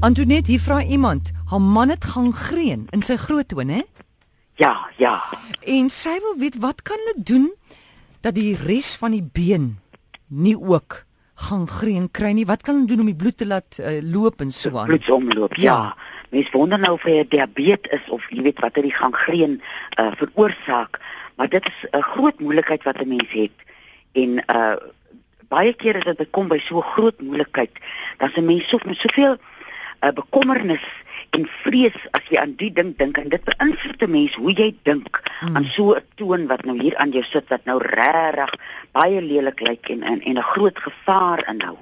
Antoinette, hier vra iemand, haar man het gangreen in sy groottoon, hè? Ja, ja. En sy wil weet wat kan hulle doen dat die res van die been nie ook gangreen kry nie. Wat kan hulle doen om die bloed te laat uh, loop en so aan? Bloedsomloop. Ja. ja. Mens wonder nou of hy diabetes is of jy weet wat hy die gangreen uh, veroorsaak, maar dit is 'n groot moeilikheid wat 'n mens het. En uh baie kere as dit kom by so groot moeilikheid, dan se mense so met soveel 'n uh, bekommernis en vrees as jy aan die ding dink en dit beïnvloed 'n mens hoe jy dink hmm. aan so 'n toon wat nou hier aan jou sit wat nou regtig baie lelik lyk en en 'n groot gevaar inhou.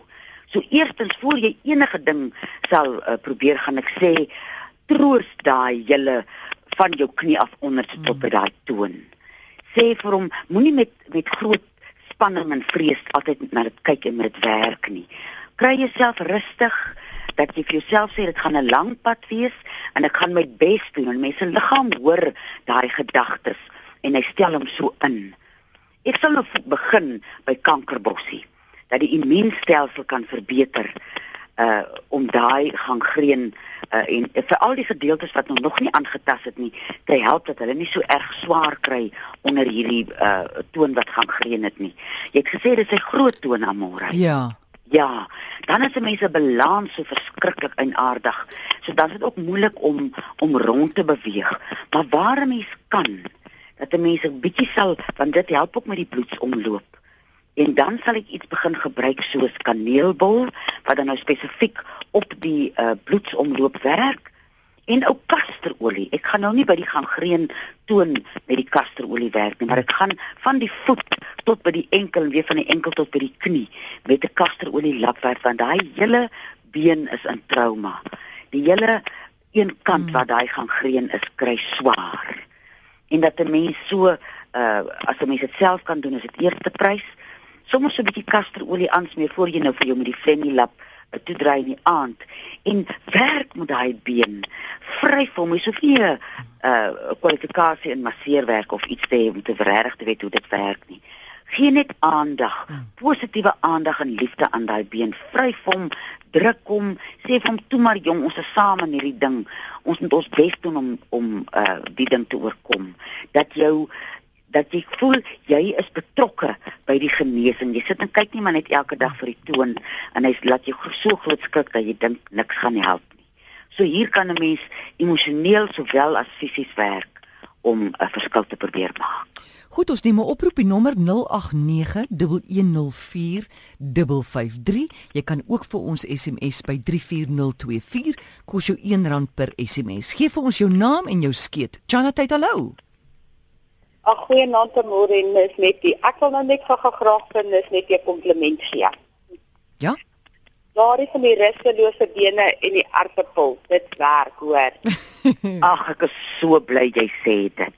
So eerstens voor jy enige ding sal uh, probeer gaan ek sê troos daai julle van jou knie af onder tot hmm. by daai toon. Sê vir hom moenie met met groot spanning en vrees altyd na dit kyk en met werk nie. Kry jouself rustig dat jy vir jouself sê dit gaan 'n lang pad wees en ek gaan my bes doen en mense liggaam hoor daai gedagtes en hy stel hom so in. Ek sal nou begin by kankerbossie dat die immuunstelsel kan verbeter uh om daai gangreen uh en uh, vir al die gedeeltes wat nog nie aangetast het nie te help dat hulle nie so erg swaar kry onder hierdie uh toon wat gangreen het nie. Jy het gesê dis 'n groot toon amore. Ja. Ja, dan is 'n mens se balans so verskriklik eienaardig. So dan is dit ook moeilik om om rond te beweeg. Maar waar 'n mens kan dat 'n mens 'n bietjie sal want dit help ook met die bloedsomloop. En dan sal ek iets begin gebruik soos kaneelbol wat dan nou spesifiek op die uh, bloedsomloop werk en ou kasterolie. Ek gaan nou nie by die gangreen toon met die kasterolie werk nie, maar ek gaan van die voet tot by die enkel en weer van die enkel tot by die knie met 'n kasterolie lap werk want daai hele been is in trauma. Die hele een kant hmm. waar daai gangreen is, kry swaar. En dat 'n mens so uh as 'n mens dit self kan doen, is dit eerste prys. Sommige so 'n bietjie kasterolie aansmeer voor jy nou vir jou met die Fenny lap toe draai in die aand en werk met daai been. Vryf hom, jy sou nie 'n uh, kwalifikasie in masseerwerk of iets te hê om te regtig te weet hoe dit werk nie. Gee net aandag, hmm. positiewe aandag en liefde aan daai been. Vryf hom, druk hom, sê vir hom toe maar jong, ons is saam in hierdie ding. Ons moet ons bes doen om om uh die ding te oorkom. Dat jou dat jy voel jy is betrokke by die genesing. Jy sit en kyk nie maar net elke dag vir die toon en hy laat jou so groot skrik dat jy dink niks gaan help nie. So hier kan 'n mens emosioneel sowel as fisies werk om 'n verskil te probeer maak. Goed, ons neem 'n oproep die nommer 0891104553. Jy kan ook vir ons SMS by 34024 kos jou R1 per SMS. Gee vir ons jou naam en jou skeet. Chanatay, hallo. Ag goeie naam te môre en is net die ek wil nou net vir graag vind is net 'n kompliment gee. Ja. Daar is die rustelose bene en die aardappel. Dit werk, hoor. Ag ek is so bly jy sê dit.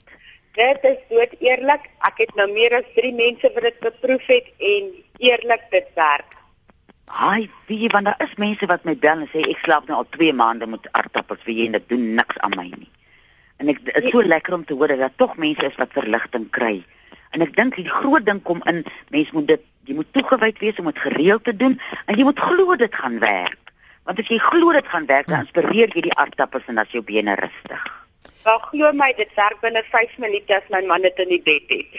Dit is dood eerlik. Ek het nou meer as 3 mense wat dit beproef het en eerlik dit werk. Haai, wie want daar is mense wat my bel en sê ek slaap nou al 2 maande met aardappels vir jy en dit doen niks aan my nie. En ek dit is so lekker om te hoor dat tog mense is wat verligting kry. En ek dink die groot ding kom in mense moet dit jy moet toegewyd wees om dit gereeld te doen en jy moet glo dit gaan werk. Want as jy glo dit gaan werk, dan inspireer jy die aardappels en as jou bene rustig. Wel glo my dit werk binne 5 minute as my man dit in die bed het.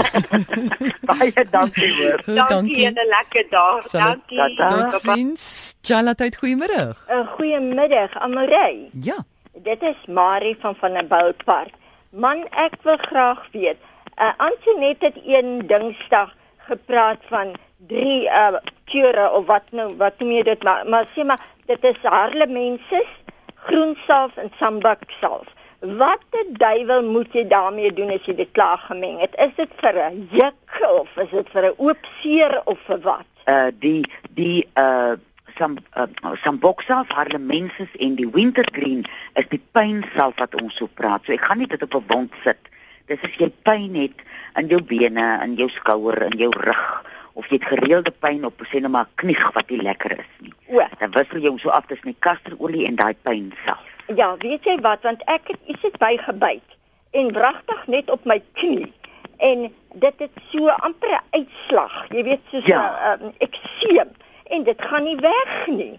Baie dankie hoor. Dankie en 'n lekker dag. Dankie. Totsiens. Chalatheid goeiemôre. 'n Goeiemiddag, Amorey. Ja. Dit is Marie van van 'n Boutpark. Man, ek wil graag weet. Uh Antoinette het een dinsdag gepraat van drie uh kleure of wat nou wat noem jy dit maar maar sê maar dit is harlemensis, groensalf en sambaksalf. Wat die duiwel moet jy daarmee doen as jy dit klaar gemeng het? Is dit vir 'n juk of is dit vir 'n oop seer of vir wat? Uh die die uh some uh, some boxals harlemensis en die wintergreen is die pynself wat ons so praat. So ek gaan nie dit op 'n wond sit. Dis as jy pyn het in jou bene, in jou skouer, in jou rug of jy het gereelde pyn op sê net maar knieg wat nie lekker is nie. O, dan wissel jy hom so af tussen die kasterolie en daai pynself. Ja, weet jy wat want ek het iets het bygebyt en wragtig net op my knie en dit het so amper 'n uitslag. Jy weet soos 'n ja. uh, ekseem en dit gaan nie weg nie.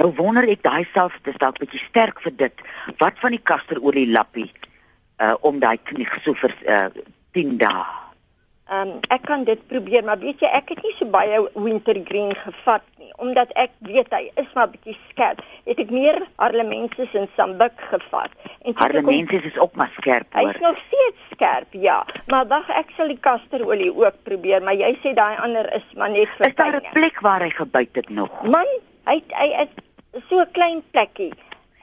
Nou wonder ek daai self dis dalk bietjie sterk vir dit. Wat van die kasterolie lappie uh om daai knie so vir uh 10 dae. Ehm um, ek kan dit probeer, maar weet jy, ek het nie so baie wintergreen gevat nie, omdat ek weet hy is maar bietjie skerp. Het ek meer Harlemensis en Sambik gevat. En Harlemensis is ook maar skerp Hy hoor. is nog steeds skerp, ja. Maar wag, ek sal die kasterolie ook probeer, maar jy sê daai ander is maar net vir Is daar 'n plek waar hy gebyt het nog? Man, hy hy het so 'n klein plekkie.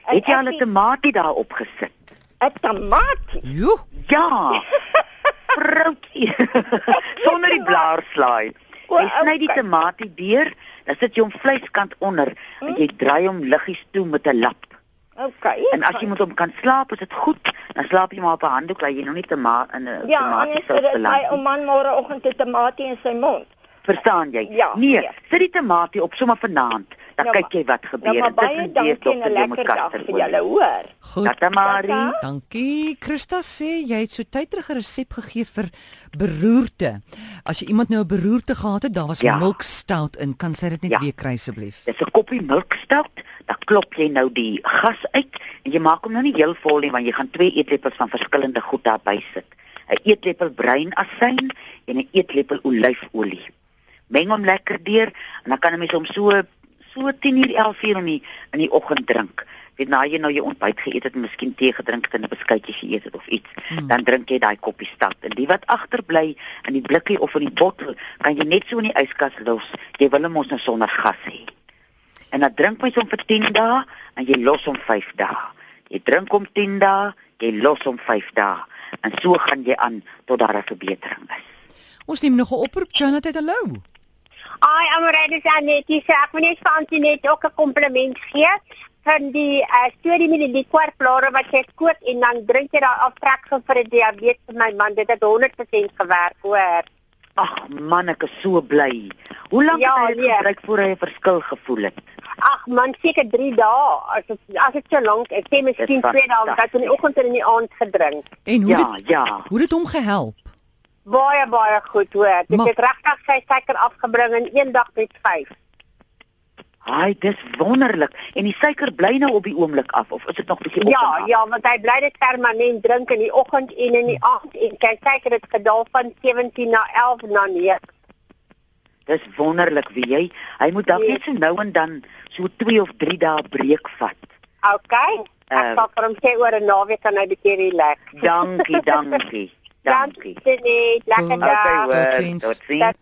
En Het jy al 'n tamatie daar opgesit? 'n tamatie? Jo, Ja. Vroukie. Sonder die blaarslaai. Jy sny die tamatie deur, dan sit jy hom vleiskant onder en jy draai hom liggies toe met 'n lap. Okay. En as jy met hom kan slaap, is dit goed. Dan slaap jy maar op 'n handdoek, laat jy nog nie te ma in 'n Ja, tamatie anders sou is dit beland hy nie. om man môreoggend 'n tamatie in sy mond. Verstaan jy? Ja, nee, nee. sit die tamatie op sommer vanaand. Dan Ja, kyk jy wat gebeur. Nou maar baie Tussen dankie deurtop en 'n en jy moet lekker dag vir julle, hoor. goed. Tata Marie. Dankie. Christa sê jy het so tyd terug 'n resep gegee vir beroerte. As jy iemand nou 'n beroerte gehad het, daar was Ja. milk stout in, kan sy dit net Ja. weer kry asseblief? Dis 'n koppie milkstout, dan klop jy nou die gas uit en jy maak hom nou nie heel vol nie want jy gaan 2 eetlepels van verskillende goed daarby sit. 'n Eetlepel bruin asyn en 'n eetlepel olyfolie. Meng hom lekker deur en dan kan 'n mens hom so so 10uur 11uur in die in die oggend drink. Weet nou jy nou jou ontbyt geëet het en miskien tee gedrink het en 'n beskuitjie geëet het of iets, Hmm. dan drink jy daai koppie stout. En die wat agterbly in die blikkie of in die bottel, kan jy net so in die yskas los. Jy wil hom ons nou sonder gas hê. En dan drink mens hom vir 10 dae en jy los hom 5 dae. Jy drink hom 10 dae, jy los hom 5 dae. En so gaan jy aan tot daar 'n verbetering is. Ons neem nog 'n oproep, Jonathan, hallo. Ai, Amorede is Anetie, so ek wil net vir Antoinette ook 'n kompliment gee van die uh, storie met die liquorblare wat jy kook en dan drink jy daai aftrek vir 'n diabetes vir my man. Dit het 100% gewerk, hoor. Ag man, ek is so bly. Hoe lank Ja, het hy nee. gebruik voor hy 'n verskil gevoel het? Ag man, seker 3 dae. As dit as dit so lank, ek sê miskien Dis 2 dae, ek het in die oggend en in die aand gedrink. En hoe Ja, dit ja. hoe dit hom gehelp? Baie baie goed, hoor. Dit Maar- het regtig sy suiker afgebring in een dag met 5. Haai, dis wonderlik. En die suiker bly nou op die oomblik af of is dit nog bietjie op? Ja, af? ja, want hy bly dit permanent drink in die oggend en in die aand en sy suiker het gedaal van 17 na 11 na 9. Dis wonderlik, wie jy. Hy moet dalk Nee. net so nou en dan so 2 of 3 dae breek vat. Okay. Ek Eh. sal vir hom sê oor 'n naweek kan hy bietjie relax. Dankie, dankie. Dankie. Dankie. Lekker dag. Totsiens. Totsiens.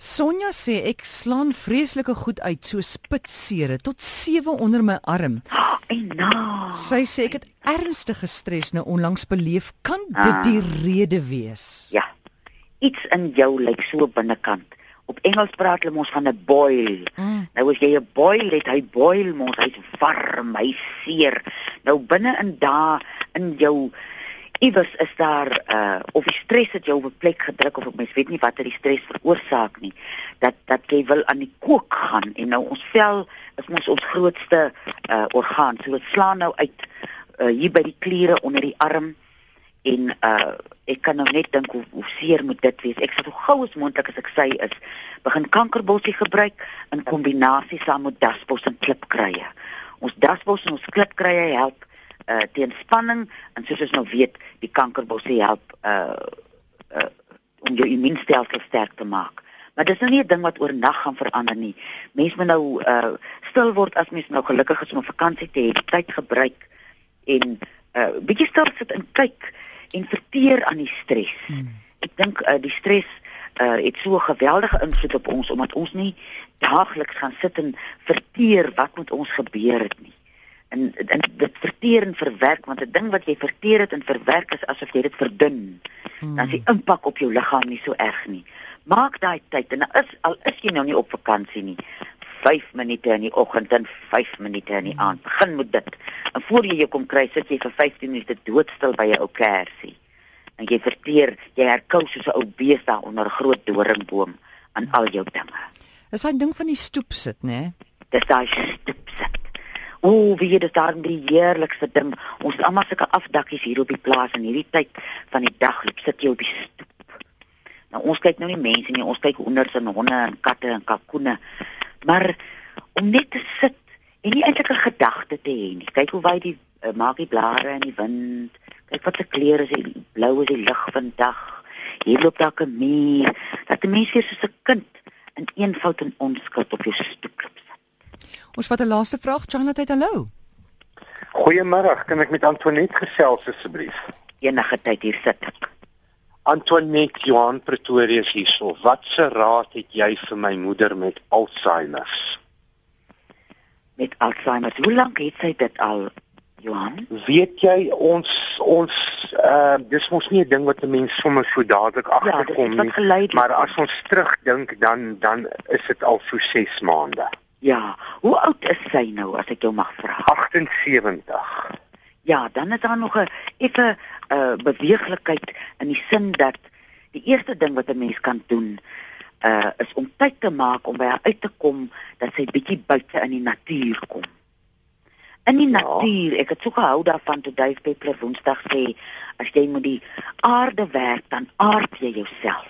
Sonja sê ek slaan vreeslike goed uit so spitsere tot 7 onder my arm. En nou. Sy sê ek het ernstige stres nou onlangs beleef. Kan dit Ah. die rede wees? Ja. Iets in jou lyk so binnekant. Op Engels praat hulle mos van 'n boil. Mm. Nou as jy 'n boil het, hy boil mos, hy's warm, hy seer. Nou binne in daar in jou iewers is daar uh of die stres het jou op 'n plek gedruk of mens weet nie wat dit die stres veroorsaak nie. Dat dat jy wil aan die kook gaan en nou ons vel is mos ons grootste uh orgaan. So dit slaan nou uit uh hier by die kliere onder die arm en uh ek kan nou net dink hoe hoe seer moet dit wees. Ek sal so gou as moontlik as ek sy is, begin kankerbossie gebruik in kombinasie saam met dasbos en klipkruie. Ons dasbos en ons klipkruie help uh teen spanning en soos ons nou weet, die kankerbossie help uh uh om jou immuunstelsel sterk te maak. Maar dis nou nie 'n ding wat oornag gaan verander nie. Mense moet nou uh stil word as mens nou gelukkig is om 'n vakansie te hê, tyd gebruik en uh bietjie stil sit en kyk en verteer aan die stres. Hmm. Ek dink uh die stres uh het so 'n geweldige invloed op ons omdat ons nie daagliks gaan sit en verteer wat met ons gebeur het nie. En, en dit verteer en verwerk want 'n ding wat jy verteer het en verwerk is asof jy dit verdun. Hmm. Dan is die impak op jou liggaam nie so erg nie. Maak daai tyd en is al is jy nou nie op vakansie nie. 5 minute in die oggend en 5 minute in die aand. Begin met dit. En voor jy jou kom kry, sit jy vir 15 minute doodstil by 'n ou kersie. En jy verteer, jy herkou soos 'n ou bees daar onder 'n groot doringboom aan al jou dinge. Dis daai ding van die stoep sit, né? Dis daai stoep sit. O, wie dit daar die heerlikste ding. Ons het almal sulke afdakkies hier op die plaas en hierdie tyd van die dag loop sit jy op die stoep. Nou ons kyk nou nie mense nie, ons kyk honderde en honde en katte en kalkoene. Maar om net te sit en nie eintlik 'n gedagte te hê nie. Kyk hoe wy die uh, maak die blare in die wind. Kyk wat se kleure is die blou is die lig vandag. Hier loop daar 'n muur. Dat 'n mens weer soos 'n kind in eenvoud en onskuld op jou stoep sit. Ons vat 'n laaste vraag, Charlotte, hallo. Goeiemôre, kan ek met Antoinette gesels asseblief? Enige tyd hier sit ek. Antoinette Johan Pretoria hierso. Wat se raad het jy vir my moeder met Alzheimer? Met Alzheimer. Hoe lank het sy dit al, Johan? Weet jy ons ons uh dis mos nie 'n ding wat 'n mens sommer so dadelik agterkom ja, nie. Maar as ons terugdink dan dan is dit al so 6 maande. Ja, hoe oud is sy nou as ek jou mag vra? 78. Ja, dan is daar nog 'n effe uh beweeglikheid in die sin dat die eerste ding wat 'n mens kan doen uh is om tyd te maak om by haar uit te kom dat sy bietjie buite in die natuur kom. In die ja. natuur, ek het so gehou daarvan toe Dave Peppler Woensdag sê as jy met die aarde werk dan aard jy jouself.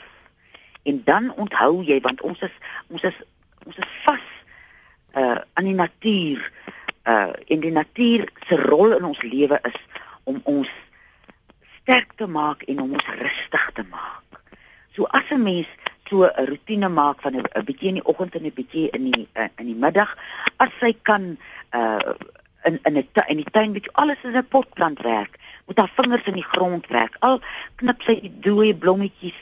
En dan onthou jy want ons is ons is ons is vas uh aan die natuur uh in die natuur se rol in ons lewe is om ons sterk te maak en om ons rustig te maak. So as 'n mens so 'n rotine maak van 'n bietjie in die oggend en 'n bietjie in die uh, in die middag, as sy kan uh in in 'n in die tuin bietjie alles in 'n potplant werk, moet haar vingers in die grond werk. Al knip sy die dooie blommetjies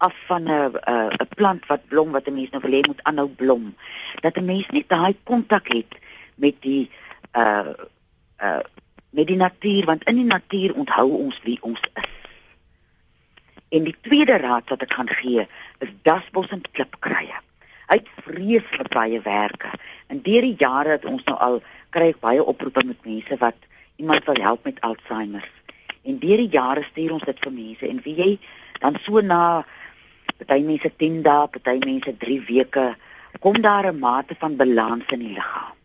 af van 'n 'n plant wat blom wat 'n mens nou wil hê moet aanhou blom. Dat 'n mens net daai kontak het met die uh uh met die natuur want in die natuur onthou ons wie ons is. En die tweede raad wat ek gaan gee is dasbos en klipkruie. Hy het vreeslik baie werke. En deur die jare het ons nou al kry ek baie oproepe met mense wat iemand wil help met Alzheimer. En deur die jare stuur ons dit vir mense. En wie jy dan so na party mense 10 dae, party mense 3 weke kom daar 'n mate van balans in die liggaam.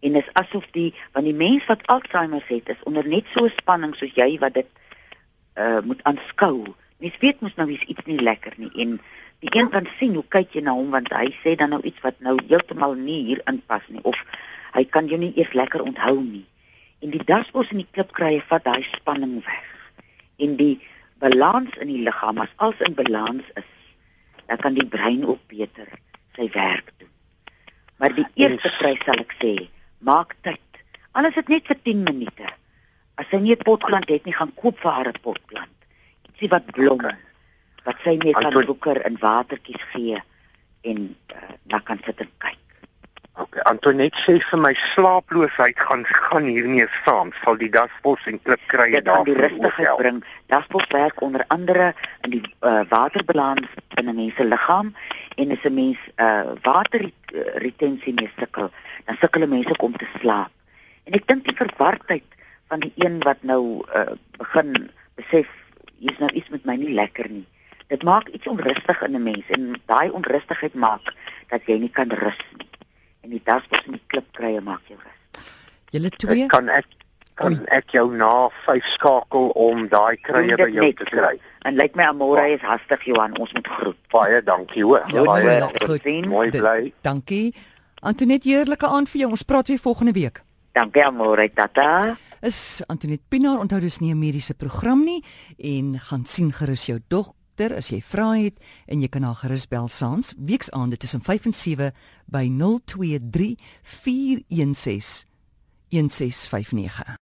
En is asof die want die mens wat Alzheimer het is onder net so spanning soos jy wat dit uh moet aanskou. Mens weet mos nou is iets nie lekker nie. En die een kan sien hoe kyk jy na hom? Want hy sê dan nou iets wat nou heeltemal nie hier inpas nie. Of hy kan jou nie eers lekker onthou nie. En die dasbos en die klipkruie vat daai spanning weg. En die balans in die liggaam as alles in balans is, dan kan die brein ook beter sy werk doen. Maar die eerste prys sal ek sê, maak tyd. Alles dit net vir 10 minute. As sy nie 'n potplant het nie, gaan koop vir haar 'n potplant. Ietsie wat blom. Wat sy net kan boeker in watertjies gee en uh, dan kan sit en kyk. Okay, Antoinette sê vir my slaaploosheid gaan gaan hiermee saam. Sal die dasbos en klip kry daar die rustigheid bring. Dasbos werk onder andere in die uh, waterbalans in 'n mens se liggaam en as 'n mens uh, waterretensie mee sukkel, dan sukkel mense om te slaap. En ek dink die verwardheid van die een wat nou uh, begin besef hier's nou iets met my nie lekker nie. Dit maak iets onrustig in 'n mens en daai onrustigheid maak dat jy nie kan rus nie. En die dasbos en die klipkrye maak jou rus. Julle twee ek kan ek kan Oei. ek jou na 5 skakel om daai krye by jou te kry. En lyk my Amore is hastig Johan, ons moet groet. Baie dankie hoor. Baie dankie. Mooi bly. Dankie. Antoinette, heerlike aand vir jou. Ons praat weer volgende week. Dankie Amore, tata. Is Antoinette Pinaar onthou dis nie 'n mediese program nie en gaan sien gerus jou dokter as jy vra het en jy kan haar gerus bel saans weksaande tussen 5 en 7 by 023 416 1659